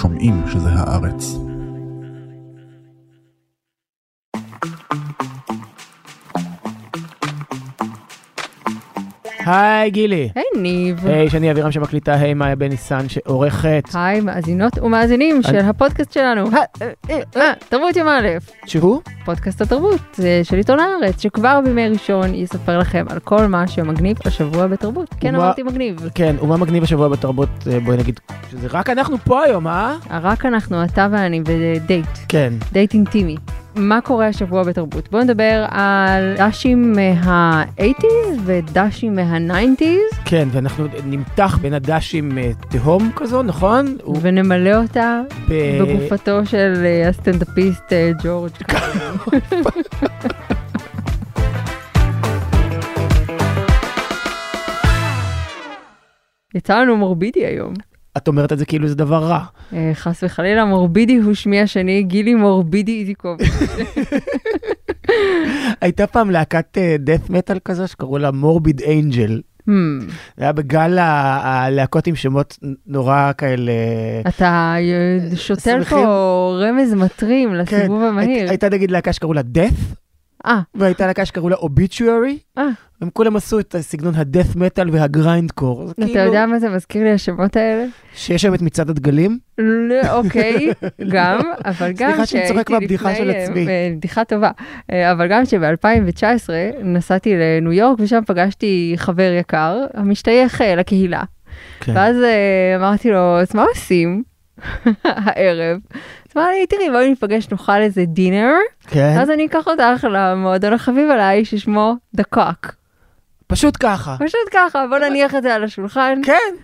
שומעים שזה הארץ. היי גילי. היי ניב. היי, שני אבירם שמקליטה, היי מאיה בן ניסן שעורכת. היי מאזינות ומאזינים של הפודקאסט שלנו. אה, תרבות יום א', שהוא? פודקאסט התרבות אה, של עיתון הארץ, שכבר בימי ראשון יספר לכם על כל מה שמגניב השבוע בתרבות. כן אמרתי מגניב. כן, ומה מגניב השבוע בתרבות, אה, בואי נגיד, שזה רק אנחנו פה היום, אה? רק אנחנו, אתה ואני, בדייט, כן. דייט אינטימי. מה קורה השבוע בתרבות? בואו נדבר על דשים מה-80's ודשים מה-90's, כן, ואנחנו נמתח בין הדשים אה, תהום כזו, נכון? ונמלא אותה ב- בגופתו של אה, הסטנדאפיסט אה, ג'ורג'. יצא לנו מורבידי היום. את אומרת את זה כאילו זה דבר רע. אה, חס וחלילה, מורבידי הוא שמי השני, גילי מורבידי איזיקוביץ'. הייתה פעם להקת death metal כזו שקראו לה מורביד אנג'ל. Hmm, זה היה בגל הלהקות עם שמות נורא כאלה. אתה אה, שותל. פה רמז מטרים כן, לסיבוב המהיר. הי- הייתה נגיד להקה שקראו לה death, אה, והייתה להקה שקראו לה obituary. אה. הם כולם עשו את הסגנון הדף מטאל והגריינד קור. אתה כאילו יודע מה זה מזכיר לי השמות האלה? שיש שם את מצעד הדגלים. לא, אוקיי, גם, אבל גם סליחה שאני צוחק מהבדיחה של אה, עצמי. אה, בדיחה טובה, אה, אבל גם שב-2019 נסעתי לניו יורק ושם פגשתי חבר יקר, המשתייך לקהילה. כן. ואז אמרתי לו, אז מה עושים הערב? אז אמר לי, תראי, בואי ניפגש, נאכל איזה דינר, כן. ואז אני אקח אותך למועדון החביב עליי ששמו The Cock. פשוט ככה. פשוט ככה, בוא נניח את זה על השולחן. כן.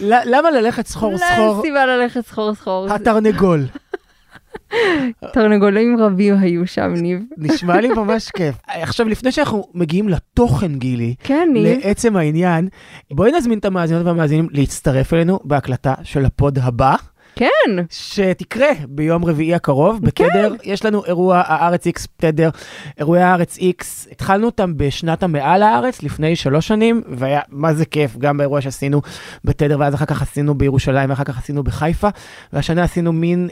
למה ללכת סחור לא סחור? סיבה ללכת סחור סחור. התרנגול. תרנגולים רבים היו שם, ניב. נשמע לי ממש כיף. עכשיו, לפני שאנחנו מגיעים לתוכן, גילי, כן, ניב. לעצם העניין, בואי נזמין את המאזינות והמאזינים להצטרף אלינו בהקלטה של הפוד הבא. כן. שתקרה ביום רביעי הקרוב בתדר, יש לנו אירוע הארץ X תדר, אירועי הארץ X, התחלנו אותם בשנת המאה לארץ לפני שלוש שנים, והיה מה זה כיף, גם באירוע שעשינו בתדר, ואז אחר כך עשינו בירושלים, ואחר כך עשינו בחיפה, והשנה עשינו מין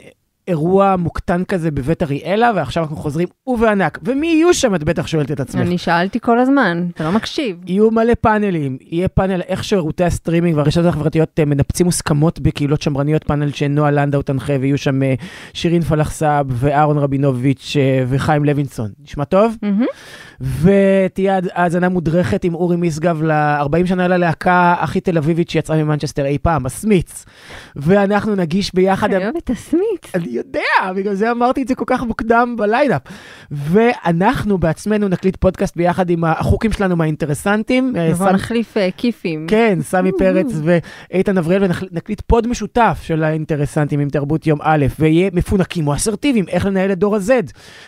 אירוע מוקטן כזה בבית אריאלה, ועכשיו אנחנו חוזרים ובענק. ומי יהיו שם, את בטח שואלת את עצמך. אני שאלתי כל הזמן, אתה לא מקשיב. יהיו מלא פאנלים, יהיה פאנל איך שירותי הסטרימינג והרשתות החברתיות אה, מנפצים מוסכמות בקהילות שמרניות, פאנל שנועה לנדאו תנחה, ויהיו שם אה, שירין פלאח סעאב ואהרון רבינוביץ' אה, וחיים לוינסון. נשמע טוב? מהמם. ותהיה האז- האזנה מודרכת עם אורי משגב ל-40 שנה ללהקה הכי תל אביבית שיצאה ממנצ'סטר אי פעם, הסמיץ. ואנחנו נגיש ביחד... אני אוהבת הסמיץ. יודע, בגלל זה אמרתי את זה כל כך מוקדם ב line-up. ואנחנו בעצמנו נקליט פודקאסט ביחד עם החברים שלנו מהאינטרסנטים. אה, נבוא סמי- נחליף אה, כיפים. כן, סמי פרץ ואיתן אבריאל, ונקליט פוד משותף של האינטרסנטים עם תרבות יום א', ויהיה מפונקים או אסרטיביים, איך לנהל את דור ה-Z.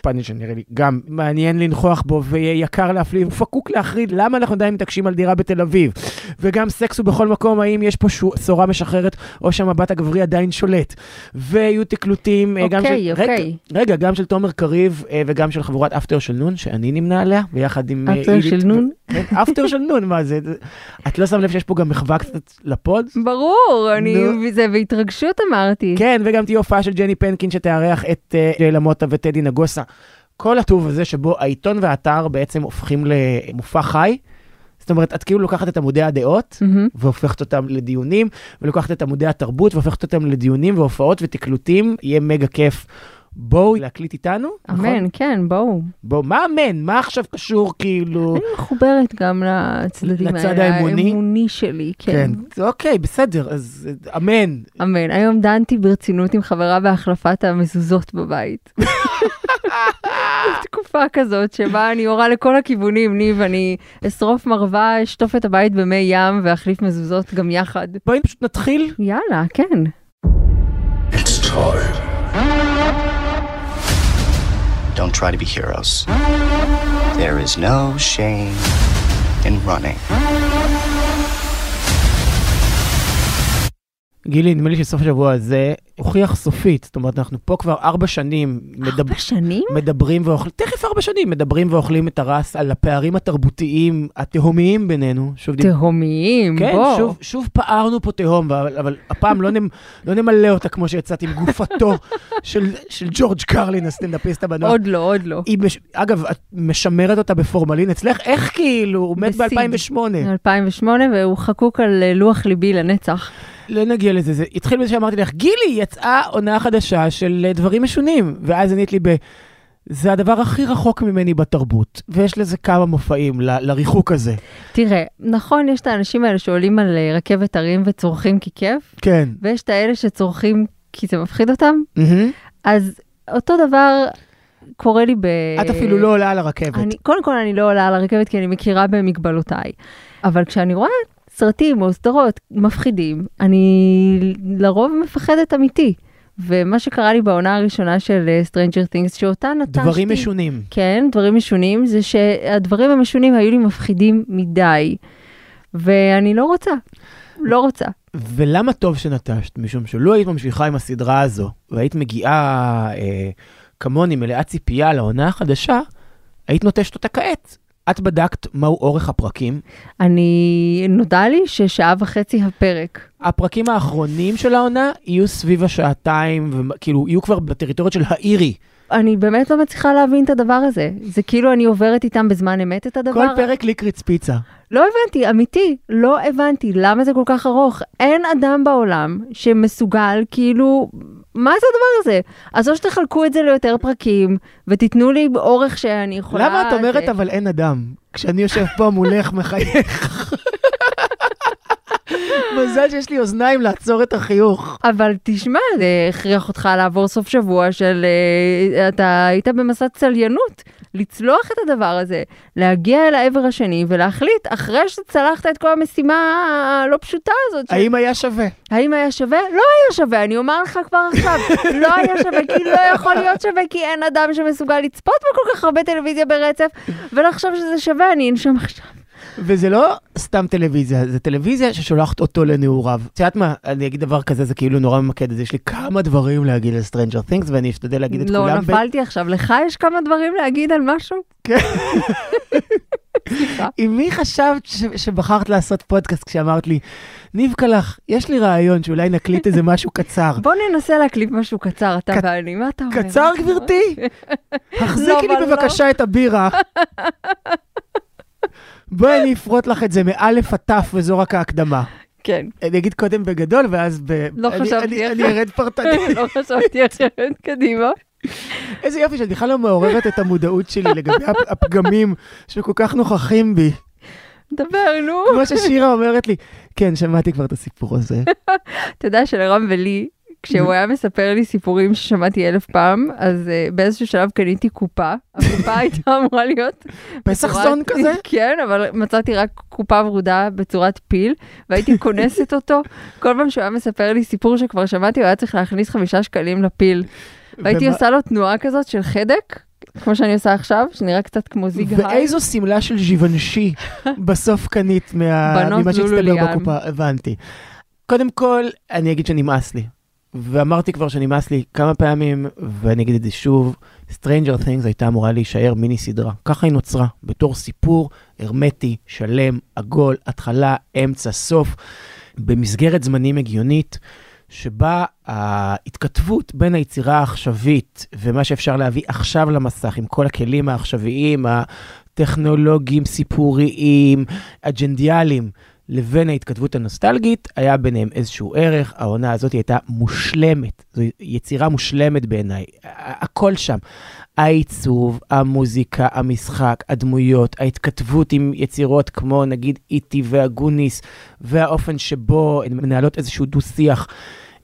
פאנל שנראה לי גם מעניין לנכוח בו, ויהיה יקר להפליא, ופקוק להחריד, למה אנחנו עדיין מתעקשים על דירה בתל אביב. וגם סקס הוא בכל מקום, האם יש פה בשורה משחררת, או שהמבט הגברי עדיין שולט. ויהיו תקלוטים, אה, גם אוקיי, של... אוקיי. רגע, רגע, גם של תומר קריב, אה, וגם של חבורת אפטרשלנון, שאני נמנה עליה, ביחד עם... אה, אפטר של נון? כן, אפטר של נון, מה זה? את לא שם לב שיש פה גם מחווה קצת לפוד? ברור, אני. זה בהתרגשות אמרתי. כן, וגם תהיה הופעה של ג'ני פנקין שתארח את אה, ג'יי למוטה וטדי נגוסה. כל הטוב הזה שבו העיתון והאתר בעצם הופכים למופע חי. זאת אומרת, את כאילו לוקחת את עמודי הדעות מהמם. והופכת אותם לדיונים, ולוקחת את עמודי התרבות והופכת אותם לדיונים והופעות ותקלוטים, יהיה מגה כיף. בואו להקליט איתנו, נכון? אמן, כן, בואו. בואו, מה אמן? מה עכשיו קשור כאילו? אני מחוברת גם לצדדים לצד האלה, האמוני? האמוני שלי, כן. כן, אוקיי, בסדר, אז אמן. אמן. היום דנתי ברצינות עם חברה בהחלפת המזוזות בבית. תקופה כזאת שבה אני יורה לכל הכיוונים, ניב, אני אשרוף מרווה, אשטוף את הבית במי ים ואחליף מזוזות גם יחד. בואי פשוט נתחיל. יאללה, כן. It's time. Don't try to be heroes. There is no shame in running. גילי, נדמה לי שסוף השבוע הזה הוכיח סופית. זאת אומרת, אנחנו פה כבר ארבע שנים מדבר... ארבע שנים? מדברים ואוכלים, תכף ארבע שנים, מדברים ואוכלים את הרס על הפערים התרבותיים התהומיים בינינו. שוב, דיב- תהומיים, כן, בוא. שוב, שוב פערנו פה תהום, אבל, אבל הפעם לא, נמ, לא נמלא אותה כמו שיצאת עם גופתו של, של ג'ורג' קרלין, הסטנדאפיסט הבנוח. עוד לא, עוד לא. מש... אגב, את משמרת אותה בפורמלין אצלך? איך כאילו? הוא מת בסיד. ב-2008. 2008, והוא חקוק על אה, לוח ליבי לנצח. לא נגיע לזה, זה התחיל בזה שאמרתי לך, גילי, יצאה עונה חדשה של אה, דברים משונים. ואז ענית לי ב... זה הדבר הכי רחוק ממני בתרבות, ויש לזה כמה מופעים ל- לריחוק הזה. תראה, נכון, יש את האנשים האלה שעולים על אה, רכבת הרים וצורכים כי כיף, כן. ויש את האלה שצורכים כי זה מפחיד אותם, מהמם. אז אותו דבר קורה לי ב... את אפילו לא עולה על הרכבת. אני, קודם כל, אני לא עולה על הרכבת כי אני מכירה במגבלותיי. אבל כשאני רואה סרטים או סדרות מפחידים, אני לרוב מפחדת אמיתי. ומה שקרה לי בעונה הראשונה של אה, Stranger Things, שאותה נטשתי... דברים משונים. כן, דברים משונים, זה שהדברים המשונים היו לי מפחידים מדי. ואני לא רוצה, לא רוצה. ולמה טוב שנטשת? משום שלו היית ממשיכה עם הסדרה הזו, והיית מגיעה אה, כמוני מלאה ציפייה לעונה החדשה, היית נוטשת אותה כעת. את בדקת מהו אורך הפרקים. אני, נודע לי ששעה וחצי הפרק. הפרקים האחרונים של העונה יהיו סביב השעתיים, וכאילו יהיו כבר בטריטוריות של האירי. אני באמת לא מצליחה להבין את הדבר הזה. זה כאילו אני עוברת איתם בזמן אמת את הדבר. כל פרק ליקריץ פיצה. לא הבנתי, אמיתי, לא הבנתי למה זה כל כך ארוך. אין אדם בעולם שמסוגל, כאילו, מה זה הדבר הזה? אז או שתחלקו את זה ליותר פרקים, ותיתנו לי אורך שאני יכולה... למה את אומרת זה- אבל אין אדם? כשאני יושב פה מולך מחייך. מזל שיש לי אוזניים לעצור את החיוך. אבל תשמע, זה הכריח אותך לעבור סוף שבוע של... אה, אתה היית במסע צליינות, לצלוח את הדבר הזה, להגיע אל העבר השני ולהחליט, אחרי שצלחת את כל המשימה הלא פשוטה הזאת, האם היה שווה? האם היה שווה? לא היה שווה, אני אומר לך כבר עכשיו, לא היה שווה, כי לא יכול להיות שווה, כי אין אדם שמסוגל לצפות בכל כך הרבה טלוויזיה ברצף, ולחשוב שזה שווה, אני אנשום עכשיו. וזה לא סתם טלוויזיה, זה טלוויזיה ששולחת אותו לנעוריו. את יודעת מה, אני אגיד דבר כזה, זה כאילו נורא ממקד, אז יש לי כמה דברים להגיד על Stranger Things, ואני אשתדל להגיד את לא, כולם. ב- נפלתי עכשיו. לך יש כמה דברים להגיד על משהו? כן. סליחה. עם מי חשבת ש- שבחרת לעשות פודקאסט כשאמרת לי, ניב קלח, יש לי רעיון שאולי נקליט איזה משהו קצר. בוא ננסה להקליט משהו קצר, אתה ואני, מה אתה אומר? קצר, גברתי? החזיקי לא, לי אבל בבקשה את הבירה. בואי אני אפרוט לך את זה מאלף עד תף וזו רק ההקדמה. כן, אני אגיד קודם בגדול ואז ב... לא אני- חשבתי אני- אני ארד פרטני. לא חשבתי אחרת, קדימה. איזה יופי שאת בכלל לא מעוררת את המודעות שלי לגבי הפ- הפגמים שכל כך נוכחים בי. דבר, נו. כמו ששירה אומרת לי, כן, שמעתי כבר את הסיפור הזה. אתה יודע שלרם ולי, כשהוא היה מספר לי סיפורים ששמעתי אלף פעם, אז uh, באיזשהו שלב קניתי קופה. הקופה הייתה אמורה להיות... פסח זון כזה? כן, אבל מצאתי רק קופה ורודה בצורת פיל, והייתי כונסת אותו. כל פעם שהוא היה מספר לי סיפור שכבר שמעתי, הוא היה צריך להכניס חמישה שקלים לפיל. והייתי ומה- עושה לו תנועה כזאת של חדק, כמו שאני עושה עכשיו, שנראה קצת כמו זיג היי. ואיזו שמלה של ז'יוונשי בסוף קנית מה- ממה שהצטבר. בקופה, הבנתי. קודם כל, אני אגיד שנמאס לי. ואמרתי כבר שנמאס לי כמה פעמים, ואני אגיד את זה שוב, Stranger Things הייתה אמורה להישאר מיני סדרה. ככה היא נוצרה, בתור סיפור הרמטי, שלם, עגול, התחלה, אמצע, סוף, במסגרת זמנים הגיונית, שבה ההתכתבות בין היצירה העכשווית ומה שאפשר להביא עכשיו למסך, עם כל הכלים העכשוויים, הטכנולוגיים, סיפוריים, אג'נדיאליים, לבין ההתכתבות הנוסטלגית, היה ביניהם איזשהו ערך. העונה הזאת הייתה מושלמת, זו יצירה מושלמת בעיניי, הכל שם. העיצוב, המוזיקה, המשחק, הדמויות, ההתכתבות עם יצירות כמו נגיד איטי והגוניס, והאופן שבו הן מנהלות איזשהו דו-שיח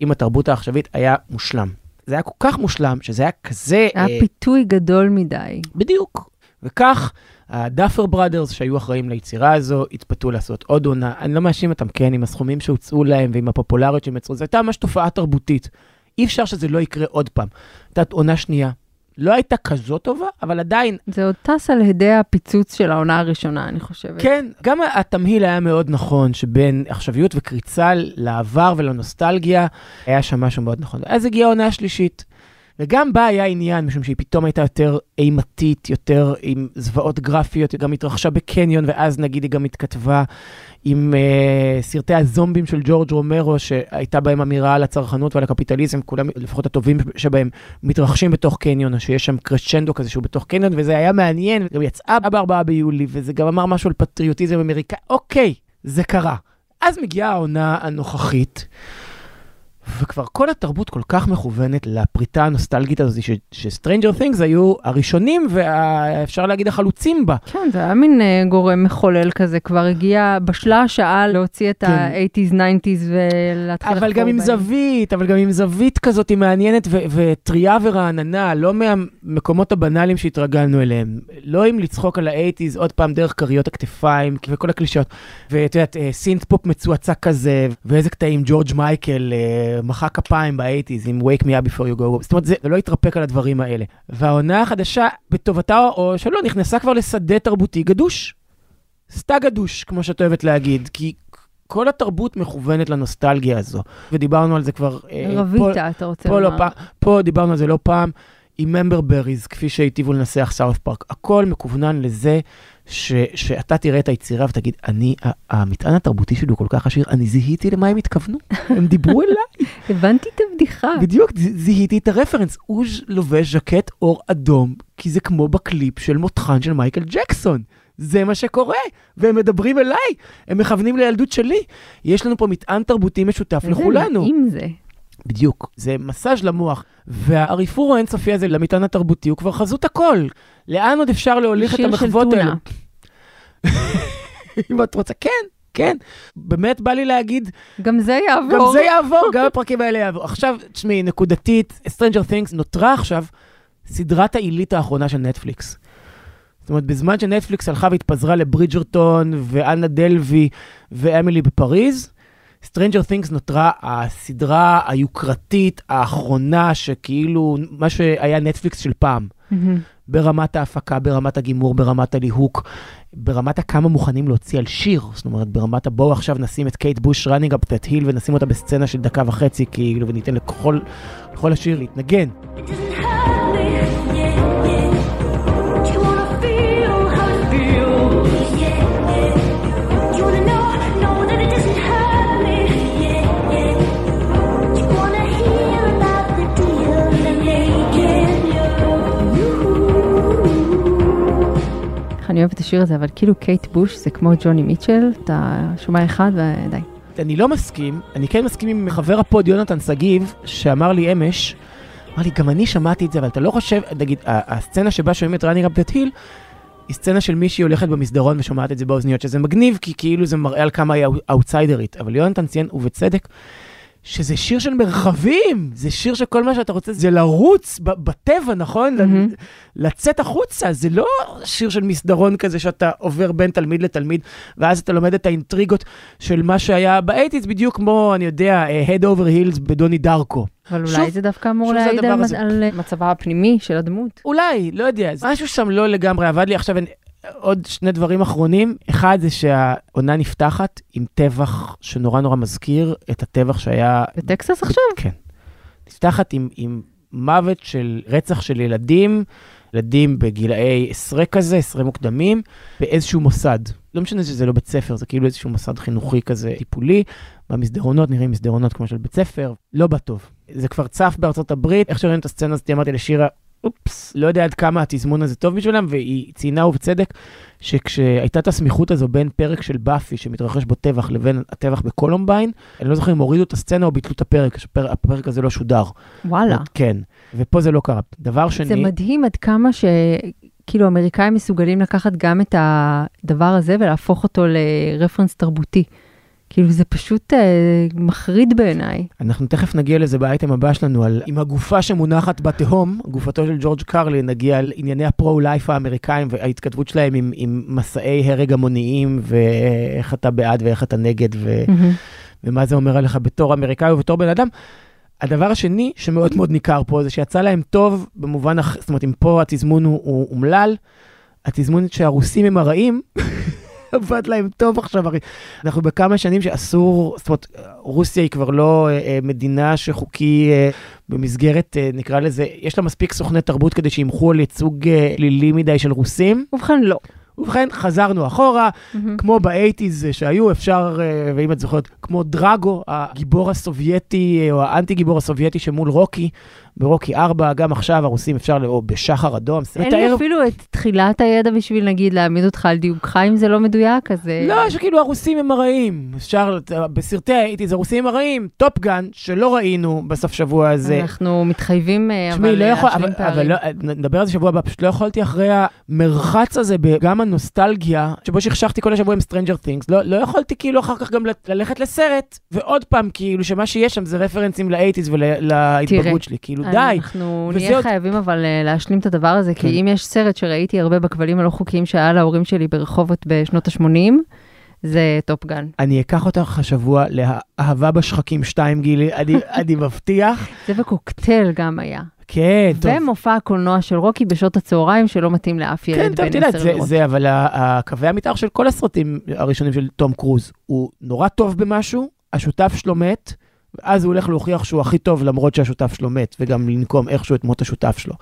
עם התרבות העכשווית, היה מושלם. זה היה כל כך מושלם, שזה היה כזה... היה אה, פיתוי גדול מדי. בדיוק. וכך, הדאפר בראדרס שהיו אחראים ליצירה הזו, התפתו לעשות עוד עונה. אני לא מאשים אותם, כן, עם הסכומים שהוצאו להם ועם הפופולריות שהם יצרו, זו הייתה ממש תופעה תרבותית. אי אפשר שזה לא יקרה עוד פעם. הייתה עונה שנייה, לא הייתה כזאת טובה, אבל עדיין, זה עוד טס על הדי הפיצוץ של העונה הראשונה, אני חושבת. כן, גם התמהיל היה מאוד נכון, שבין עכשוויות וקריצה לעבר ולנוסטלגיה, היה שם משהו מאוד נכון. אז הגיעה העונה השלישית. וגם בה היה עניין, משום שהיא פתאום הייתה יותר אימתית, יותר עם זוועות גרפיות, היא גם התרחשה בקניון, ואז נגיד היא גם התכתבה עם uh, סרטי הזומבים של ג'ורג' רומרו, שהייתה בהם אמירה על הצרכנות ועל הקפיטליזם, כולם, לפחות הטובים שבהם, מתרחשים בתוך קניון, או שיש שם קרצ'נדו כזה שהוא בתוך קניון, וזה היה מעניין, גם יצאה בארבעה ביולי, וזה גם אמר משהו על פטריוטיזם אמריקאי, אוקיי, זה קרה. אז מגיעה העונה הנוכחית. וכבר כל התרבות כל כך מכוונת לפריטה הנוסטלגית הזאת, ש Stranger Things היו הראשונים ואפשר להגיד החלוצים בה. כן, זה היה מין uh, גורם מחולל כזה, כבר הגיע, בשלה השעה להוציא את כן. ה-80's, 90's ולהתחיל לחקור אבל גם עם זווית, אבל גם עם זווית כזאת היא מעניינת וטריה ורעננה, לא מהמקומות הבנאליים שהתרגלנו אליהם. לא עם לצחוק על ה-80's עוד פעם דרך כריות הכתפיים וכל הקלישאות. ואת יודעת, אה, synth pop מצועצע כזה, ואיזה קטעים, ג'ורג' מייקל. Uh, מחא כפיים ב eighties עם Wake Me Up Before You Go. זאת אומרת, זה לא התרפק על הדברים האלה. והעונה החדשה, בטובתה או שלא, נכנסה כבר לשדה תרבותי גדוש. סטגדוש, כמו שאת אוהבת להגיד, כי כל התרבות מכוונת לנוסטלגיה הזו. ודיברנו על זה כבר... אה, רביתה, אתה רוצה פה לא לומר. לא, פה דיברנו על זה לא פעם. עם member berries, כפי שהיטיבו לנסח South Park. הכל מכוונן לזה ש, שאתה תראה את היצירה ותגיד, אני, המטען התרבותי שלי הוא כל כך עשיר, אני זיהיתי למה הם התכוונו, הם דיברו אליי. הבנתי את הבדיחה. בדיוק, זיהיתי את ה reference. הוא לובש ז'קט עור אדום, כי זה כמו בקליפ של מותחן של מייקל ג'קסון. זה מה שקורה, והם מדברים אליי, הם מכוונים לילדות שלי. יש לנו פה מטען תרבותי משותף לכולנו. איזה נעים זה. בדיוק, זה מסאז' למוח. והאריפור האינסופי הזה למטען התרבותי הוא כבר חזות הכל. לאן עוד אפשר להוליך את המחוות האלה? אם את רוצה, כן, כן. באמת בא לי להגיד... גם זה יעבור. גם זה יעבור, גם הפרקים האלה יעבור. עכשיו, תשמעי, נקודתית, Stranger Things נותרה עכשיו סדרת העילית האחרונה של נטפליקס. זאת אומרת, בזמן שנטפליקס הלכה והתפזרה לברידג'רטון ואנה דלוי ואמילי בפריז, Stranger Things נותרה הסדרה היוקרתית האחרונה, שכאילו, מה שהיה נטפליקס של פעם. Mm-hmm. ברמת ההפקה, ברמת הגימור, ברמת הליהוק, ברמת הכמה מוכנים להוציא על שיר. זאת אומרת, ברמת הבואו עכשיו נשים את קייט בוש running up that hill ונשים אותה בסצנה של דקה וחצי, כאילו, וניתן לכל, לכל השיר להתנגן. אני אוהבת את השיר הזה, אבל כאילו קייט בוש זה כמו ג'וני מיטשל, אתה שומע אחד ודי. אני לא מסכים, אני כן מסכים עם חבר הפוד יונתן שגיב, שאמר לי אמש, אמר לי, גם אני שמעתי את זה, אבל אתה לא חושב, נגיד, הסצנה שבה שומעים את up that hill, היא סצנה של מישהי הולכת במסדרון ושומעת את זה באוזניות, שזה מגניב, כי כאילו זה מראה על כמה היא אאוטסיידרית, אבל יונתן ציין, ובצדק, שזה שיר של מרחבים, זה שיר שכל מה שאתה רוצה זה לרוץ בטבע, נכון? Mm-hmm. לצאת החוצה, זה לא שיר של מסדרון כזה שאתה עובר בין תלמיד לתלמיד, ואז אתה לומד את האינטריגות של מה שהיה באייטיז, בדיוק כמו, אני יודע, אה, Head over Heels בדוני דרקו. אבל אולי שוב, זה דווקא אמור להעיד על, על מצבה הפנימי של הדמות. אולי, לא יודע, משהו שם לא לגמרי עבד לי. עכשיו, עוד שני דברים אחרונים. אחד זה שהעונה נפתחת עם טבח שנורא נורא מזכיר את הטבח שהיה... בטקסס עכשיו? כן. נפתחת עם, עם מוות של רצח של ילדים, ילדים בגילאי עשרה כזה, עשרה מוקדמים, באיזשהו מוסד. לא משנה שזה לא בית ספר, זה כאילו איזשהו מוסד חינוכי כזה טיפולי. במסדרונות נראים מסדרונות כמו של בית ספר, לא בטוב. זה כבר צף בארצות הברית, איך שראינו את הסצנה הזאת, אמרתי לשירה, אופס, לא יודע עד כמה התזמון הזה טוב בשבילם, והיא ציינה ובצדק שכשהייתה את הסמיכות הזו בין פרק של באפי שמתרחש בו טבח לבין הטבח בקולומביין, אני לא זוכר אם הורידו את הסצנה או ביטלו את הפרק, הפרק הזה לא שודר. וואלה. כן, ופה זה לא קרה. דבר שני... זה מדהים עד כמה ש... כאילו אמריקאים מסוגלים לקחת גם את הדבר הזה ולהפוך אותו לרפרנס תרבותי. כאילו זה פשוט אה, מחריד בעיניי. אנחנו תכף נגיע לזה באייטם הבא שלנו, על עם הגופה שמונחת בתהום, גופתו של ג'ורג' קרלי, נגיע על ענייני הפרו-לייף האמריקאים וההתכתבות שלהם עם, עם מסעי הרג המוניים, ואיך אתה בעד ואיך אתה נגד, ו, mm-hmm. ומה זה אומר עליך בתור אמריקאי ובתור בן אדם. הדבר השני שמאוד מאוד ניכר פה זה שיצא להם טוב במובן זאת אומרת, אם פה התזמון הוא, הוא אומלל, התזמון שהרוסים הם הרעים, עבד להם טוב עכשיו, הרי אנחנו בכמה שנים שאסור, זאת אומרת, רוסיה היא כבר לא אה, אה, מדינה שחוקי אה, במסגרת, אה, נקרא לזה, יש לה מספיק סוכני תרבות כדי שימחו על ייצוג אה, לילי מדי של רוסים. ובכן, לא. ובכן, חזרנו אחורה, מהמם. כמו באייטיז שהיו, אפשר, אה, ואם את זוכרת, כמו דרגו, הגיבור הסובייטי, אה, או האנטי גיבור הסובייטי שמול רוקי, ברוקי 4, גם עכשיו הרוסים אפשר, או בשחר אדום. אין לי אפילו את תחילת הידע בשביל נגיד להעמיד אותך על דיוקך אם זה לא מדויק, אז... אה, לא, שכאילו הרוסים הם הרעים. אפשר, בסרטי ה eighties הרוסים הם הרעים. Top Gun, שלא ראינו בסוף שבוע הזה. אנחנו מתחייבים, אה, אבל לא יכול, להשלים אבל, אבל. לא, נדבר על זה שבוע הבא, פשוט לא יכולתי אחרי המרחץ הזה, גם הנוסטלגיה, שבו שכשכתי כל השבוע עם Stranger Things, לא, לא יכולתי כאילו אחר כך גם ללכת לסרט, ועוד פעם, כאילו, שמה שיש שם זה רפרנסים ל eighties ולהתבגרות שלי, כאילו, די. אנחנו נהיה עוד- חייבים אבל אה, להשלים את הדבר הזה, כן. כי אם יש סרט שראיתי הרבה בכבלים הלא חוקיים שהיה להורים שלי ברחובות בשנות ה-80, זה Top Gun. אני אקח אותך השבוע לאהבה בשחקים 2, גילי, אני, אני מבטיח. זה וקוקטייל גם היה. כן, טוב. ומופע הקולנוע של רוקי בשעות הצהריים, שלא מתאים לאף כן, ילד טוב, בן תשע, עשר זה, לראות. זה, אבל הקווי המתאר של כל הסרטים הראשונים של תום קרוז, הוא נורא טוב במשהו, השותף שלו מת, ואז הוא הולך להוכיח שהוא הכי טוב למרות שהשותף שלו מת, וגם לנקום איכשהו את מות השותף שלו.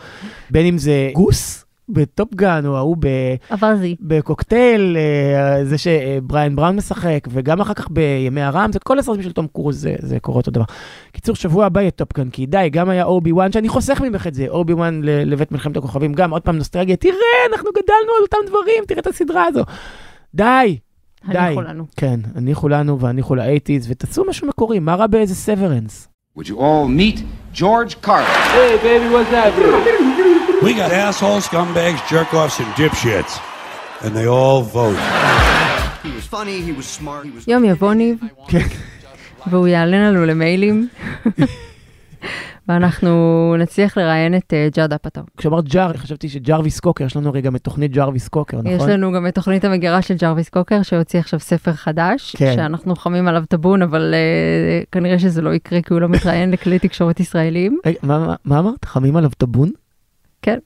בין אם זה גוס ב Top Gun, או ההוא ב... אברזי. בקוקטייל, אה, זה שבריאן בראון משחק, וגם אחר כך בימי הרעם, זה כל הסרטים של תום קרוז, זה, זה קורה אותו דבר. קיצור, שבוע הבא יהיה Top Gun, כי די, גם היה אובי וואן, שאני חוסך ממך את זה, אובי וואן מבית מלחמת הכוכבים, גם עוד פעם נוסטלגיה, תראה, אנחנו גדלנו על אותם דברים, תראה את הסדרה הזו. די, די. הניחו לנו. כן, הניחו לנו והניחו ל eighties, ותעשו משהו מקורי, מה רע באיזה Severance? Would you all meet George Carlin? We got asshole scumbags, jerk offs, and dipshits. And they all vote. He was funny, he was smart, he was. יום יבוא ניב, כן. והוא יענה לנו למיילים, ואנחנו נצליח לראיין את אה, ג'אד אפאטאו. כשאמרת ג'אר, חשבתי שג'רוויס קוקר, יש לנו הרי גם את תוכנית ג'רוויס קוקר, נכון? יש לנו גם את תוכנית המגירה של ג'רוויס קוקר, שהוציא עכשיו ספר חדש, כן. שאנחנו חמים עליו טאבון, אבל אה, כנראה שזה לא יקרה, כי הוא לא מתראיין לכלי תקשורת ישראלים. רגע, מה, מה, מה אמרת? חמים עליו טאבון? כן.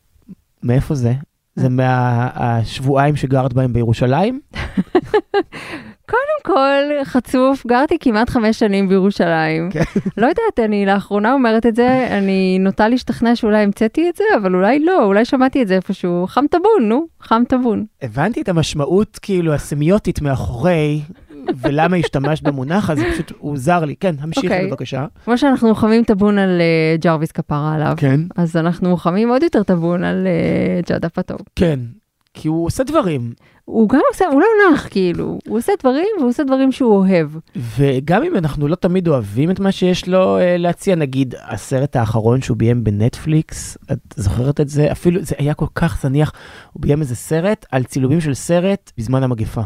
מאיפה זה? זה מהשבועיים שגרת בהם בירושלים? קודם כל, חצוף, גרתי כמעט חמש שנים בירושלים. כן. לא יודעת, אני לאחרונה אומרת את זה, אני נוטה להשתכנע שאולי המצאתי את זה, אבל אולי לא, אולי שמעתי את זה איפשהו. חם טבון, נו, חם טבון. הבנתי את המשמעות כאילו הסמיוטית מאחורי, ולמה השתמשת במונח הזה, פשוט הוא זר לי. כן, המשיכי אוקיי. בבקשה. כמו שאנחנו חמים טבון על אה, ג'רוויס כפרה עליו, כן. אז אנחנו חמים עוד יותר טבון על אה, ג'אד אפאטאו. כן, כי הוא עושה דברים, הוא גם עושה, הוא לא נח, כאילו, הוא עושה דברים, והוא עושה דברים שהוא אוהב. וגם אם אנחנו לא תמיד אוהבים את מה שיש לו אה, להציע, נגיד הסרט האחרון שהוא ביים בנטפליקס, את זוכרת את זה? אפילו זה היה כל כך זניח, הוא ביים איזה סרט על צילומים של סרט בזמן המגפה.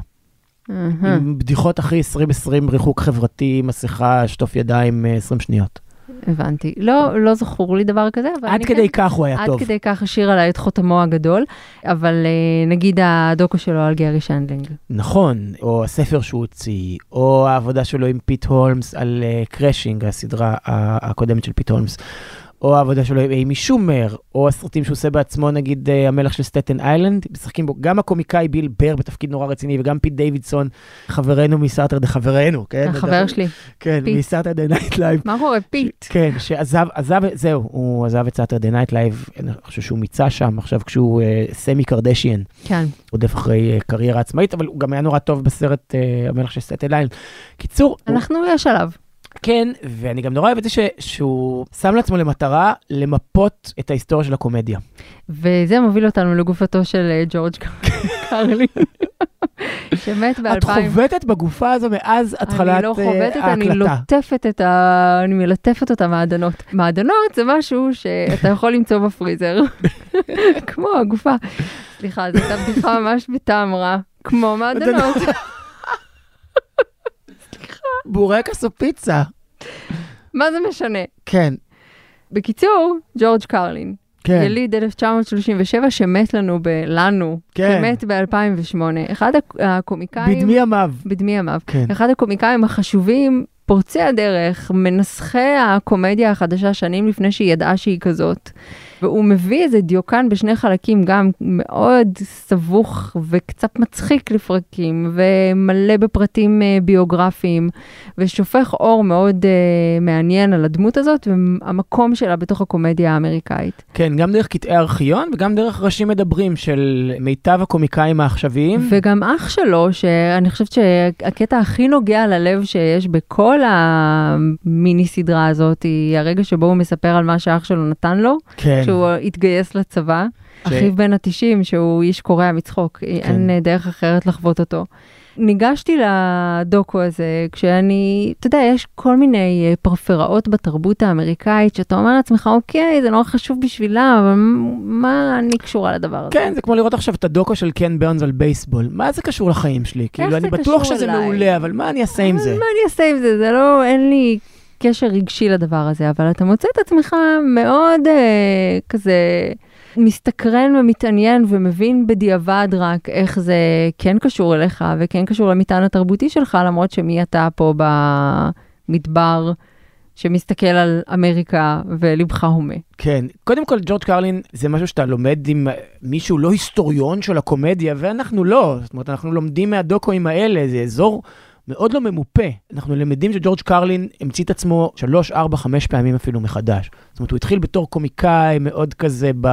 אהה. עם בדיחות אחרי 2020, ריחוק חברתי, מסכה, שטוף ידיים, אה, 20 שניות. הבנתי. לא, לא זכור לי דבר כזה, אבל עד אני כדי כן, כך הוא היה עד טוב. כדי כך השאיר עליי את חותמו הגדול, אבל אה, נגיד הדוקו שלו על גרי שנדלינג. נכון, או הספר שהוא הוציא, או העבודה שלו עם פיט הולמס על Crashing, הסדרה ה- הקודמת של פיט הולמס, או העבודה שלו עם אימי שומר, או הסרטים שהוא עושה בעצמו, נגיד אה, המלך של סטטן איילנד, משחקים בו גם הקומיקאי ביל בר בתפקיד נורא רציני, וגם פיט דיווידסון, חברנו מ Saturday, חברנו, כן? החבר שלי. כן. מ Saturday Night Live. מה קורה, פיט? כן, שעזב, עזב, זהו, הוא עזב את Saturday Night Live, אני חושב שהוא מיצה שם עכשיו כשהוא אה, סמי קרדשיאן. כן. רודף אחרי אה, קריירה עצמאית, אבל הוא גם היה נורא טוב בסרט המלך של סטטן איילנד. קיצור, אנחנו, יש עליו. כן, ואני גם נורא אוהב את זה ש, שהוא שם לעצמו למטרה למפות את ההיסטוריה של הקומדיה. וזה מוביל אותנו לגופתו של אה, ג'ורג' קרלין, שמת ב-2000. את חובטת בגופה הזו מאז התחלת אני לא אה, חובטת, אני ההקלטה. לוטפת את ה... אני מלטפת אותה מעדנות. מעדנות זה משהו שאתה יכול למצוא בפריזר, כמו הגופה. סליחה, זו הייתה בדיחה ממש בטעם רע. כמו מעדנות. בורקס או פיצה. מה זה משנה? כן, בקיצור, ג'ורג' קרלין, כן. יליד 1937, שמת לנו, ב... לנו, כן. שמת ב-2008. אחד הק- הקומיקאים... בדמי ימיו. בדמי ימיו. כן. אחד הקומיקאים החשובים פורצי הדרך, מנסחי הקומדיה החדשה שנים לפני שהיא ידעה שהיא כזאת. והוא מביא איזה דיוקן בשני חלקים, גם מאוד סבוך וקצת מצחיק לפרקים, ומלא בפרטים uh, ביוגרפיים, ושופך אור מאוד uh, מעניין על הדמות הזאת, והמקום שלה בתוך הקומדיה האמריקאית. כן, גם דרך קטעי ארכיון וגם דרך ראשים מדברים של מיטב הקומיקאים העכשוויים. וגם אח שלו, שאני חושבת שהקטע הכי נוגע ללב שיש בכל המיני סדרה הזאת, היא הרגע שבו הוא מספר על מה שאח שלו נתן לו. כן. שהוא התגייס לצבא. אחיו בן ה-90, שהוא איש קורע מצחוק, כן. אין אה, דרך אחרת לחוות אותו. ניגשתי לדוקו הזה כשאני, אתה יודע, יש כל מיני אה, פרפראות בתרבות האמריקאית, שאתה אומר לעצמך, אוקיי, זה נורא חשוב בשבילם, אבל מה אני קשורה לדבר הזה? כן, זה כמו לראות עכשיו את הדוקו של קן ברנס על בייסבול. מה זה קשור לחיים שלי? כאילו, אני בטוח שזה אליי? מעולה, אבל מה אני אעשה עם זה? מה אני אעשה עם זה? זה לא, אין לי קשר רגשי לדבר הזה, אבל אתה מוצא את עצמך מאוד אה, כזה מסתקרן ומתעניין ומבין בדיעבד רק איך זה כן קשור אליך וכן קשור למטען התרבותי שלך, למרות שמי אתה פה במדבר שמסתכל על אמריקה ולבך הומה. כן, קודם כל ג'ורג' קרלין זה משהו שאתה לומד עם מישהו לא היסטוריון של הקומדיה, ואנחנו לא. זאת אומרת, אנחנו לומדים מהדוקואים האלה, זה אזור מאוד לא ממופה. אנחנו למדים שג'ורג' קרלין המציא את עצמו שלוש, ארבע, חמש פעמים אפילו מחדש. זאת אומרת, הוא התחיל בתור קומיקאי מאוד כזה, ב...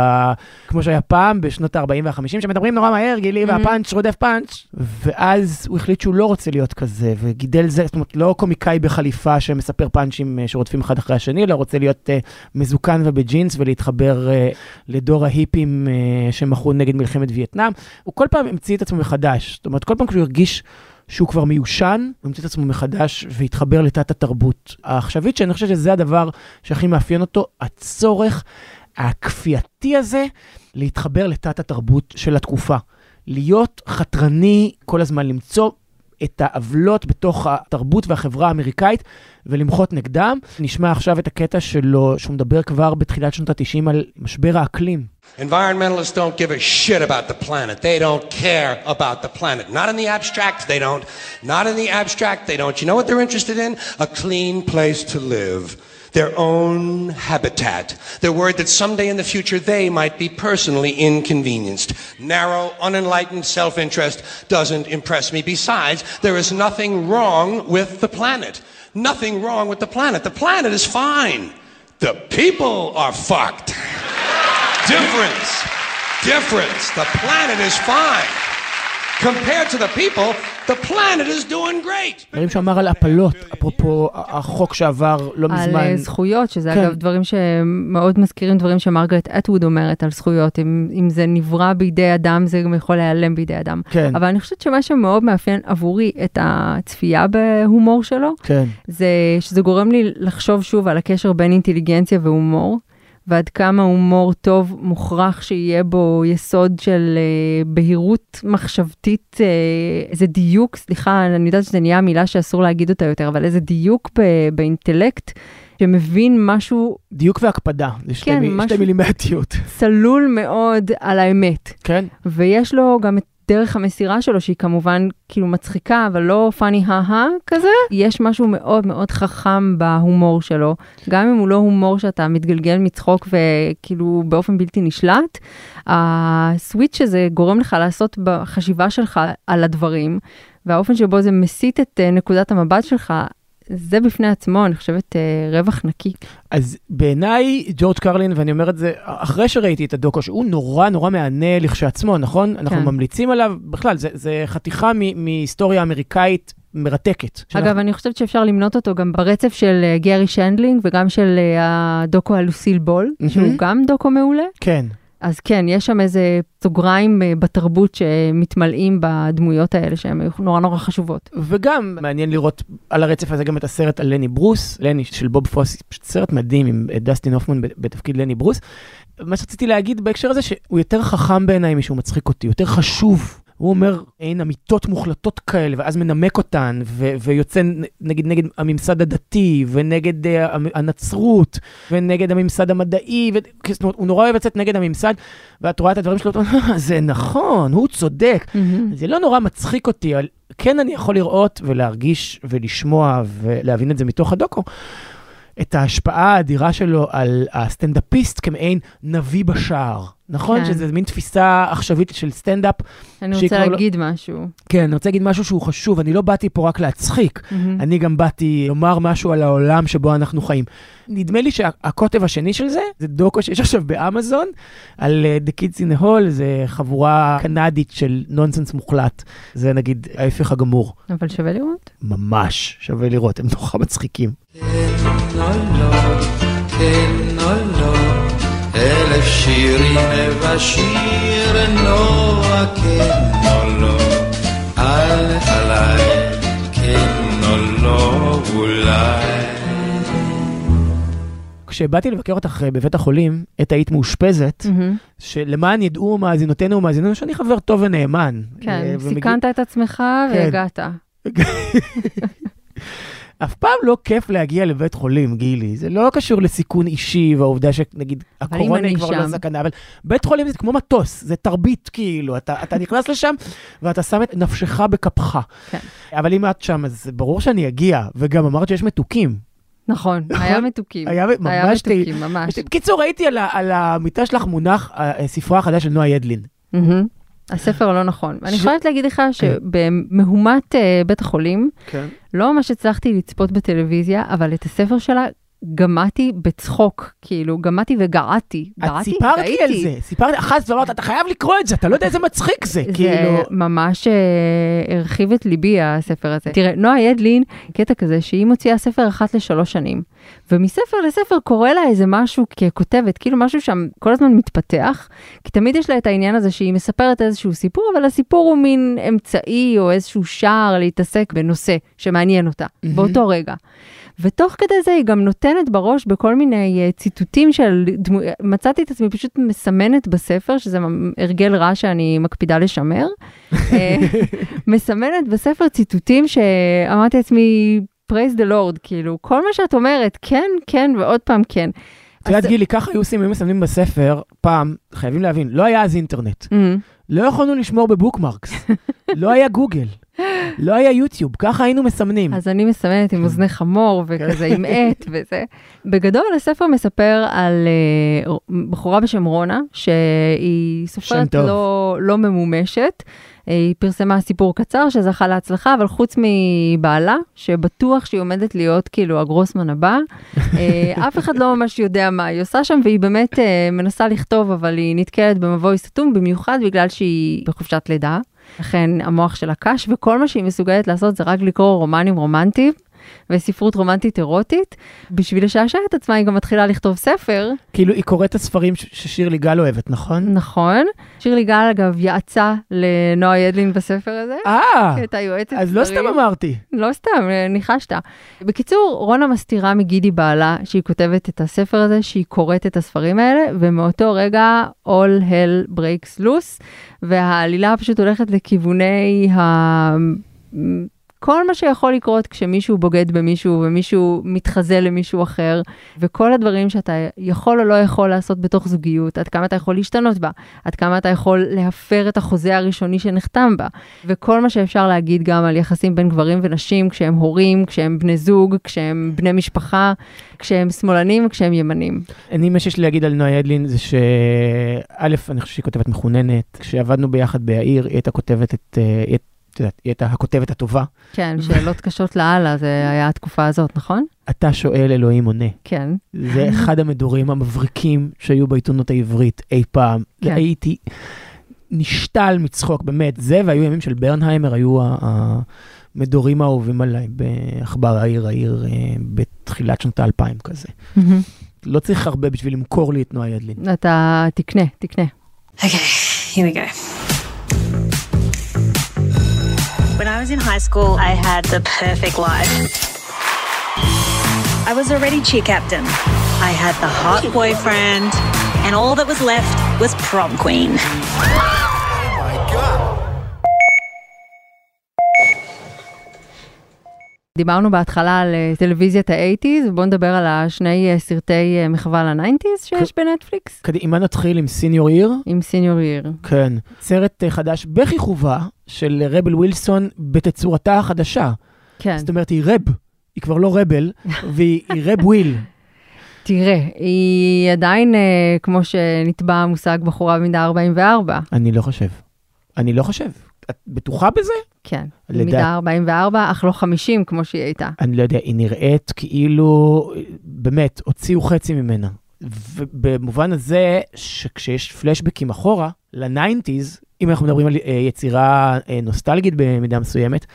כמו שהיה פעם, בשנות ה-40 וה-50, שמדברים נורא מהר, גילי, Mhm. והפאנץ' רודף פאנץ', ואז הוא החליט שהוא לא רוצה להיות כזה, וגידל זה, זאת אומרת, לא קומיקאי בחליפה שמספר פאנצ'ים אה, שרודפים אחד אחרי השני, אלא רוצה להיות uh, מזוקן ובג'ינס ולהתחבר uh, לדור ההיפים uh, שמחו נגד מלחמת וייטנאם. הוא כל פעם המציא את עצמו מחדש. זאת אומרת, כל פעם כשהוא הרגיש שהוא כבר מיושן, הוא המציא את עצמו מחדש והתחבר לתת התרבות העכשווית, שאני חושב שזה הדבר שהכי מאפיין אותו, הצורך הכפייתי הזה להתחבר לתת התרבות של התקופה. להיות חתרני כל הזמן, למצוא את העוולות בתוך התרבות והחברה האמריקאית ולמחות נגדם. נשמע עכשיו את הקטע שלו, שהוא מדבר כבר בתחילת שנות ה-90 על משבר האקלים. Environmentalists don't give a shit about the planet. They don't care about the planet. Not in the abstract, they don't. Not in the abstract, they don't. You know what they're interested in? A clean place to live. Their own habitat. They're worried that someday in the future they might be personally inconvenienced. Narrow, unenlightened self interest doesn't impress me. Besides, there is nothing wrong with the planet. Nothing wrong with the planet. The planet is fine. The people are fucked. Difference. Difference. The planet is fine. Compared to the people, the planet is doing great. דברים שהוא אמר על הפלות, אפרופו החוק שעבר לא על מזמן. אה, זכויות, שזה כן. אגב דברים שמאוד מזכירים דברים שמרגרט אטווד אומרת על זכויות. אם, אם זה נברא בידי אדם, זה גם יכול להיעלם בידי אדם. כן, אבל אני חושבת שמה שמאוד מאפיין עבורי את הצפייה בהומור שלו, כן. זה שזה גורם לי לחשוב שוב על הקשר בין אינטליגנציה והומור, ועד כמה הומור טוב מוכרח שיהיה בו יסוד של אה, בהירות מחשבתית, אה, איזה דיוק, סליחה, אני יודעת שזה נהיה מילה שאסור להגיד אותה יותר, אבל איזה דיוק ב- באינטלקט. שמבין משהו דיוק והקפדה, זה שתי, כן, מי, משהו- שתי מילים בעייתיות. צלול מאוד על האמת. כן, ויש לו גם את דרך המסירה שלו, שהיא כמובן כאילו מצחיקה, אבל לא פאני הא כזה. יש משהו מאוד מאוד חכם בהומור שלו, גם אם הוא לא הומור שאתה מתגלגל מצחוק וכאילו באופן בלתי נשלט, הסוויץ' הזה גורם לך לעשות בחשיבה שלך על הדברים, והאופן שבו זה מסיט את אה, נקודת המבט שלך, זה בפני עצמו, אני חושבת, אה, רווח נקי. אז בעיניי ג'ורג' קרלין, ואני אומר את זה אחרי שראיתי את הדוקו, שהוא נורא נורא מהנה לכשעצמו, נכון? אנחנו כן. ממליצים עליו, בכלל, זה, זה חתיכה מ- מהיסטוריה אמריקאית מרתקת. אגב, אני חושבת שאפשר למנות אותו גם ברצף של אה, גרי שנדלינג וגם של אה, הדוקו על לוסיל בול, מהמם. שהוא גם דוקו מעולה. כן, אז כן, יש שם איזה סוגריים אה, בתרבות שמתמלאים בדמויות האלה שהן נורא נורא חשובות. וגם מעניין לראות על הרצף הזה גם את הסרט על לני ברוס, לני של בוב פוסי, פשוט סרט מדהים עם אה, דסטין הופמן בתפקיד לני ברוס. מה שרציתי להגיד בהקשר הזה, שהוא יותר חכם בעיניי משהוא מצחיק אותי, יותר חשוב. הוא אומר, אין אמיתות מוחלטות כאלה, ואז מנמק אותן, ו- ויוצא נגיד נגד הממסד הדתי, ונגד uh, הנצרות, ונגד הממסד המדעי, ו... זאת אומרת, הוא נורא אוהב לצאת נגד הממסד, ואת רואה את הדברים שלו, "אה, זה נכון, הוא צודק. מהמם. זה לא נורא מצחיק אותי, אבל כן אני יכול לראות ולהרגיש ולשמוע ולהבין את זה מתוך הדוקו. את ההשפעה האדירה שלו על הסטנדאפיסט כמעין נביא בשער. נכון? כן. שזה מין תפיסה עכשווית של סטנדאפ. אני רוצה לא- להגיד משהו. כן, אני רוצה להגיד משהו שהוא חשוב, אני לא באתי פה רק להצחיק, מהמם. אני גם באתי לומר משהו על העולם שבו אנחנו חיים. נדמה לי שהקוטב השני של זה, זה דוקו שיש עכשיו באמזון, על אה, The Kids in the Hall, זה חבורה קנדית של נונסנס מוחלט. זה נגיד ההפך הגמור. אבל שווה לראות. ממש שווה לראות, הם נורא מצחיקים. כן או לא, אלף שירים בשיר נועה, כן או לא, אל עליי, כן או לא, אולי. כשבאתי לבקר אותך אה, בבית החולים, עת היית מאושפזת, מהמם. שלמען ידעו מאזינותינו ומאזיננו שאני חבר טוב ונאמן. כן, אה, ומגיע- סיכנת את עצמך כן. והגעת. אף פעם לא כיף להגיע לבית חולים, גילי. זה לא קשור לסיכון אישי והעובדה שנגיד הקורונה היא כבר לא שם- סכנה, אבל בית חולים זה כמו מטוס, זה תרבית כאילו. אתה, אתה נכנס לשם ואתה שם את נפשך בכפך. כן. אבל אם את שם, אז ברור שאני אגיע, וגם אמרת שיש מתוקים. נכון, היה מתוקים. היה ממש היה. מתוקים, ממש. בקיצור, ראיתי על, על המיטה שלך מונח אה, ספרה החדש של נועה ידלין. מהמם. הספר לא נכון. אני ש- חייבת להגיד לך כן. שבמהומת אה, בית החולים, כן. לא ממש הצלחתי לצפות בטלוויזיה, אבל את הספר שלה גמדתי בצחוק, כאילו, גמדתי וגעתי. את סיפרת לי על. זה, סיפרת אחת ואמרת, אתה חייב לקרוא את זה, אתה לא יודע איזה מצחיק זה, זה כאילו... ממש אה, הרחיב את ליבי הספר הזה. תראה, נועה ידלין, קטע כזה שהיא מוציאה ספר אחת לשלוש שנים, ומספר לספר קורה לה איזה משהו ככותבת, כאילו משהו שם כל הזמן מתפתח, כי תמיד יש לה את העניין הזה שהיא מספרת איזשהו סיפור, אבל הסיפור הוא מין אמצעי או איזשהו שער להתעסק בנושא שמעניין אותה, באותו רגע. ותוך כדי זה היא גם נותנת בראש בכל מיני אה, ציטוטים של דמו... מצאתי את עצמי פשוט מסמנת בספר, שזה הרגל רע שאני מקפידה לשמר. אה, מסמנת בספר ציטוטים שאמרתי לעצמי, praise the lord, כאילו, כל מה שאת אומרת, כן, כן ועוד פעם כן. את יודעת, גילי, ככה היו עושים, היו מסמנים בספר, פעם, חייבים להבין, לא היה אז אינטרנט. Mm, לא יכולנו לשמור בבוקמרקס. לא היה גוגל. לא היה יוטיוב, ככה היינו מסמנים. אז אני מסמנת עם אוזני חמור וכזה עם עט וזה. בגדול הספר מספר על אה, בחורה בשם רונה, שהיא סופרת. לא, לא ממומשת. היא פרסמה סיפור קצר שזכה להצלחה, אבל חוץ מבעלה, שבטוח שהיא עומדת להיות כאילו הגרוסמן הבא, אה, אף אחד לא ממש יודע מה היא עושה שם, והיא באמת אה, מנסה לכתוב, אבל היא נתקלת במבוי סתום, במיוחד בגלל שהיא בחופשת לידה. לכן המוח שלה קש, וכל מה שהיא מסוגלת לעשות זה רק לקרוא רומנים רומנטיים וספרות רומנטית אירוטית. בשביל לשעשע את עצמה היא גם מתחילה לכתוב ספר, כאילו, היא קוראת את הספרים ששירלי גל אוהבת, נכון? נכון. שירלי גל אגב יעצה לנועה ידלין בספר הזה. אה, כי הייתה יועצת אז לא. סתם אמרתי. לא סתם, ניחשת. בקיצור, רונה מסתירה מגידי בעלה שהיא כותבת את הספר הזה, שהיא קוראת את הספרים האלה, ומאותו רגע all hell breaks loose, והעלילה פשוט הולכת לכיווני ה... כל מה שיכול לקרות כשמישהו בוגד במישהו ומישהו מתחזה למישהו אחר, וכל הדברים שאתה יכול או לא יכול לעשות בתוך זוגיות, עד כמה אתה יכול להשתנות בה, עד כמה אתה יכול להפר את החוזה הראשוני שנחתם בה, וכל מה שאפשר להגיד גם על יחסים בין גברים ונשים כשהם הורים, כשהם בני זוג, כשהם בני משפחה, כשהם שמאלנים וכשהם ימנים. אני, מה שיש לי להגיד על נועה ידלין זה שא', אני חושב שהיא כותבת מחוננת. כשעבדנו ביחד ביאיר, היא הייתה כותבת את... אה, היא- את יודעת, היא הייתה הכותבת הטובה. כן, שאלות קשות לאללה, זה היה התקופה הזאת, נכון? אתה שואל, אלוהים עונה. כן. זה אחד המדורים המבריקים שהיו בעיתונות העברית אי פעם. כן. הייתי נשתל מצחוק, באמת. זה והיו ימים של ברנהיימר, היו המדורים האהובים עליי בעכבר העיר העיר אה, בתחילת שנות האלפיים כזה. לא צריך הרבה בשביל למכור לי את נועה ידלין. אתה תקנה, תקנה. Okay, here we go. When I was in high school, I had the perfect life. I was already cheer captain. I had the hot boyfriend, and all that was left was prom queen. דיברנו בהתחלה על אה, טלוויזיית ה-80's, ובואו נדבר על השני אה, סרטי אה, מחווה ל-90's שיש בנטפליקס, קדימה נתחיל עם סיניור עיר. עם סיניור עיר. כן. סרט חדש בכיכובה של רבל ווילסון בתצורתה החדשה. כן. זאת אומרת, היא רב, היא כבר לא רבל, והיא היא רב וויל. תראה, היא עדיין, אה, כמו שנתבע המושג בחורה במידה 44. אני לא חושב. אני לא חושב. את בטוחה בזה? כן, לדעת- במידה 44, אך לא 50 כמו שהיא הייתה. אני לא יודע, היא נראית כאילו, באמת, הוציאו חצי ממנה. ובמובן הזה, שכשיש פלשבקים אחורה, לניינטיז, אם אנחנו מדברים על אה, יצירה אה, נוסטלגית במידה מסוימת,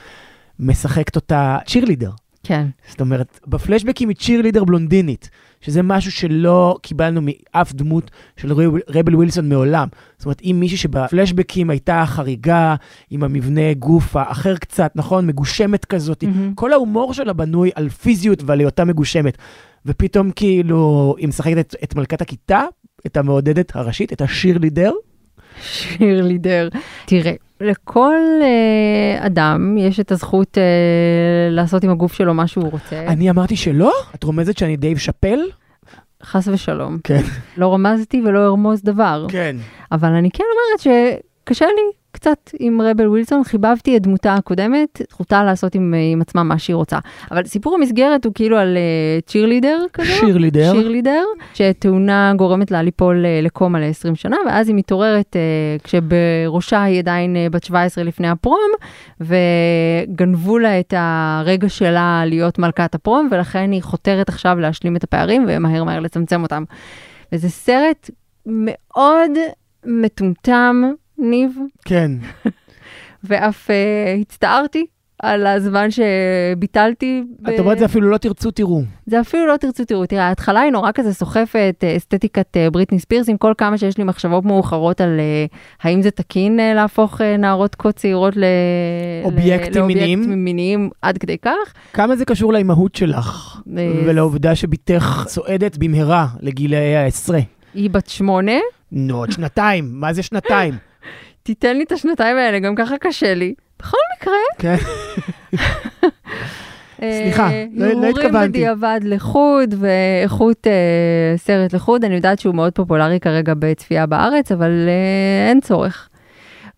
משחקת אותה צ'ירלידר. כן, זאת אומרת, בפלשבקים היא צ'ירלידר בלונדינית, שזה משהו שלא קיבלנו מאף דמות של רב- רבל ווילסון מעולם. זאת אומרת, אם מישהי שבפלשבקים הייתה חריגה, עם המבנה גוף האחר קצת, נכון? מגושמת כזאת, מהמם. כל ההומור שלה בנוי על פיזיות ועל היותה מגושמת. ופתאום כאילו, היא משחקת את, את מלכת הכיתה, את המעודדת הראשית, את השירלידר. שירלידר. תראה, לכל אה, אדם יש את הזכות אה, לעשות עם הגוף שלו מה שהוא רוצה. אני אמרתי שלא? את רומזת שאני דייב שאפל? חס ושלום. כן. לא רמזתי ולא ארמוז דבר. כן. אבל אני כן אומרת שקשה לי קצת עם רבל ווילסון, חיבבתי את דמותה הקודמת, זכותה לעשות עם, עם עצמה מה שהיא רוצה. אבל סיפור המסגרת הוא כאילו על uh, צ'ירלידר כזה. שירלידר. שירלידר, שתאונה גורמת לה ליפול uh, לקומה ל-20 שנה, ואז היא מתעוררת uh, כשבראשה היא עדיין uh, בת 17 לפני הפרום, וגנבו לה את הרגע שלה להיות מלכת הפרום, ולכן היא חותרת עכשיו להשלים את הפערים ומהר מהר לצמצם אותם. וזה סרט מאוד מטומטם, ניב, כן. ואף uh, הצטערתי על הזמן שביטלתי. ב- את אומרת, זה אפילו לא תרצו, תראו. זה אפילו לא תרצו, תראו, תראה, ההתחלה היא נורא כזה סוחפת, אה, אסתטיקת אה, בריטני ספירס, עם כל כמה שיש לי מחשבות מאוחרות על האם זה תקין להפוך נערות כה צעירות ל... אובייקטים מיניים? לאובייקטים מיניים עד כדי כך. כמה זה קשור לאימהות שלך, ולעובדה שבתך צועדת במהרה לגילאי העשרה? היא בת שמונה, נו, עוד שנתיים, מה זה שנתיים? תיתן לי את השנתיים האלה, גם ככה קשה לי. בכל מקרה, כן. סליחה, אה, לא- לא הרהורים התכוונתי. בדיעבד לחוד ואיכות אה, סרט לחוד, אני יודעת שהוא מאוד פופולרי כרגע בצפייה בארץ, אבל אה, אין צורך.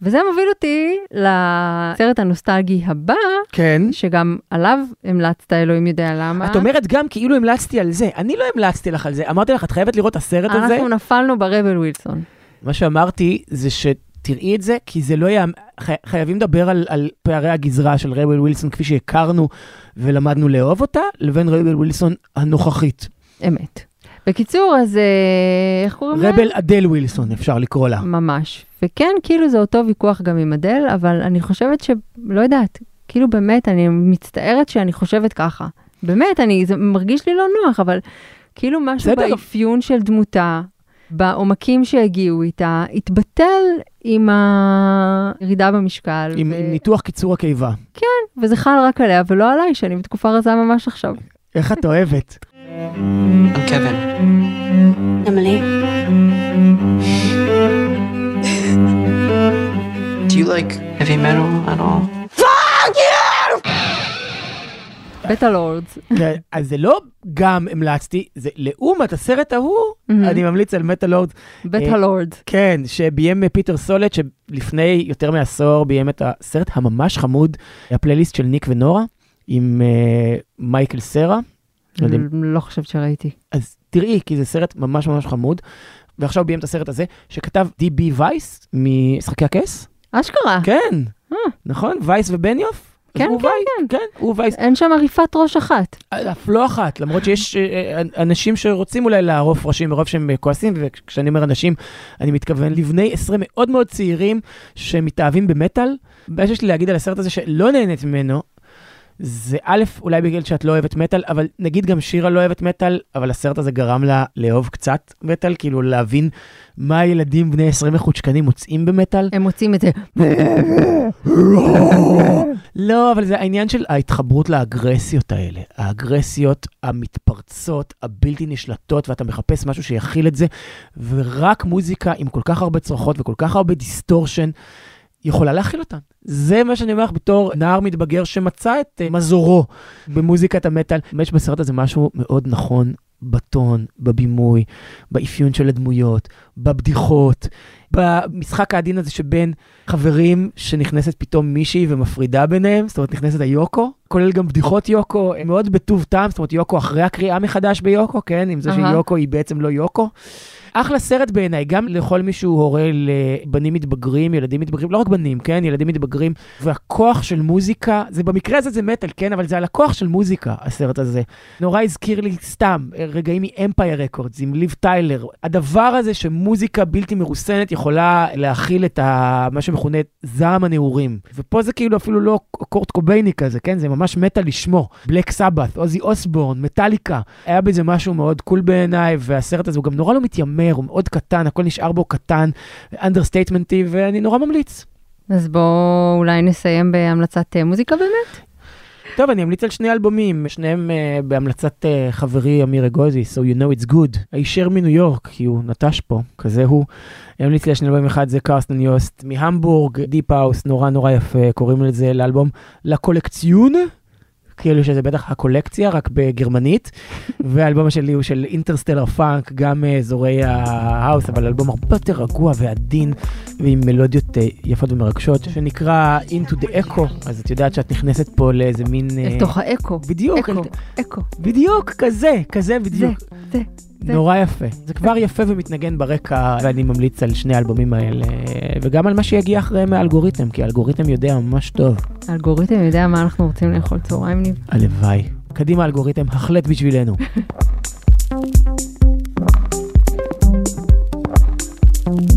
וזה מוביל אותי לסרט הנוסטלגי הבא, כן. שגם עליו המלצת, אלוהים יודע למה. את אומרת גם כאילו המלצתי על זה. אני לא המלצתי לך על זה. אמרתי לך, את חייבת לראות את הסרט הזה. אנחנו נפלנו ברבל ווילסון. מה שאמרתי זה שתראי את זה, כי זה לא יהיה... חי... חייבים לדבר על, על פערי הגזרה של רבל ווילסון כפי שהכרנו ולמדנו לאהוב אותה, לבין רבל ווילסון הנוכחית. אמת. בקיצור, אז אה, איך קוראים לה? רבל אדל ווילסון, אפשר לקרוא לה. ממש. וכן, כאילו זה אותו ויכוח גם עם אדל, אבל אני חושבת ש... לא יודעת, כאילו באמת, אני מצטערת שאני חושבת ככה. באמת, אני, זה מרגיש לי לא נוח, אבל כאילו משהו בסדר. באפיון של דמותה, בעומקים שהגיעו איתה, התבטל עם הירידה במשקל. עם, ו... עם ניתוח קיצור הקיבה. וזה חל רק עליה ולא עליי, שאני בתקופה רזה ממש עכשיו. איך את אוהבת? I'm Kevin. Emily. Do you like heavy metal at all? Metal Lords. זה- אז זה לא גם המלצתי, זה לעומת הסרט ההוא. אני ממליץ על Metal Lords. Metal אה, Lords. כן, שביים פיטר סולט, שלפני יותר מעשור ביים את הסרט הממש חמוד, הפלייליסט של ניק ונורה, עם אה, מייקל סרה. לא לא חושבת שראיתי. אז תראי, כי זה סרט ממש ממש חמוד. ועכשיו ביים את הסרט הזה, שכתב די.בי וייס ממשחקי הכס. אשכרה. כן, אה. נכון? וייס ובניוף? כן, כן, וייס, כן, הוא וייס. אין שם עריפת ראש אחת. אף לא אחת, למרות שיש אה, אה, אנשים שרוצים אולי לערוף ראשים מרוב שהם אה, כועסים, וכשאני אומר אנשים, אני מתכוון לבני עשרה מאוד מאוד צעירים שמתאהבים במטאל. מה שיש לי להגיד על הסרט הזה שלא נהנית ממנו, זה א', אולי בגלל שאת לא אוהבת מטאל, אבל נגיד גם שירה לא אוהבת מטאל, אבל הסרט הזה גרם לה לאהוב קצת מטאל, כאילו להבין מה הילדים בני 20 וחודשקנים מוצאים במטאל. הם מוצאים את זה. לא, אבל זה העניין של ההתחברות לאגרסיות האלה. האגרסיות המתפרצות, הבלתי נשלטות, ואתה מחפש משהו שיכיל את זה, ורק מוזיקה עם כל כך הרבה צרחות וכל כך הרבה distortion, יכולה להכיל אותן. זה מה שאני אומר לך בתור נער מתבגר שמצא את אה, מזורו במוזיקת המטאל. יש בסרט הזה משהו מאוד נכון בטון, בבימוי, באפיון של הדמויות, בבדיחות, במשחק העדין הזה שבין חברים שנכנסת פתאום מישהי ומפרידה ביניהם, זאת אומרת נכנסת היוקו, כולל גם בדיחות יוקו, מאוד בטוב טעם, זאת אומרת יוקו אחרי הקריאה מחדש ביוקו, כן? עם זה אהה. שיוקו היא בעצם לא יוקו. אחלה סרט בעיניי, גם לכל מי שהוא הורה לבנים מתבגרים, ילדים מתבגרים, לא רק בנים, כן? ילדים מתבגרים, והכוח של מוזיקה, זה במקרה הזה זה מטאל, כן? אבל זה על הכוח של מוזיקה, הסרט הזה. נורא הזכיר לי סתם רגעים מ Empire Records עם ליב טיילר. הדבר הזה שמוזיקה בלתי מרוסנת יכולה להכיל את ה... מה שמכונה זעם הנעורים. ופה זה כאילו אפילו לא קורט קובייני כזה, כן? זה ממש מטאל לשמו. בלק סבת, אוזי אוסבורן, מטאליקה. היה בזה משהו מאוד cool בעיניי, והסרט הזה הוא גם נורא לא מתיימר, הוא מאוד קטן, הכל נשאר בו קטן, אנדרסטייטמנטי, ואני נורא ממליץ. אז בואו אולי נסיים בהמלצת אה, מוזיקה באמת? טוב, אני אמליץ על שני אלבומים, שניהם אה, בהמלצת אה, חברי אמיר אגוזי, So You Know It's Good. הישר מניו יורק, כי הוא נטש פה, כזה הוא. אני אמליץ לי על שני אלבומים, אחד זה קרסטן יוסט מהמבורג, deep house, נורא נורא יפה, קוראים לזה לאלבום La Collectionneuse. כאילו שזה בטח הקולקציה, רק בגרמנית, והאלבום שלי הוא של אינטרסטלר פאנק, גם מאזורי ההאוס, אבל אלבום הרבה יותר רגוע ועדין, ועם מלודיות אה, יפות ומרגשות, שנקרא Into the Echo, אז את יודעת שאת נכנסת פה לאיזה מין... אה, אל תוך האקו. בדיוק, אקו, אקו. בדיוק, כזה, כזה זה, בדיוק. זה, זה. נורא יפה. זה כבר יפה ומתנגן ברקע, ואני ממליץ על שני האלבומים האלה, וגם על מה שיגיע אחריהם מהאלגוריתם, כי האלגוריתם יודע ממש טוב. האלגוריתם יודע מה אנחנו רוצים לאכול צהריים, ניב. הלוואי. קדימה אלגוריתם, החלט בשבילנו. thank you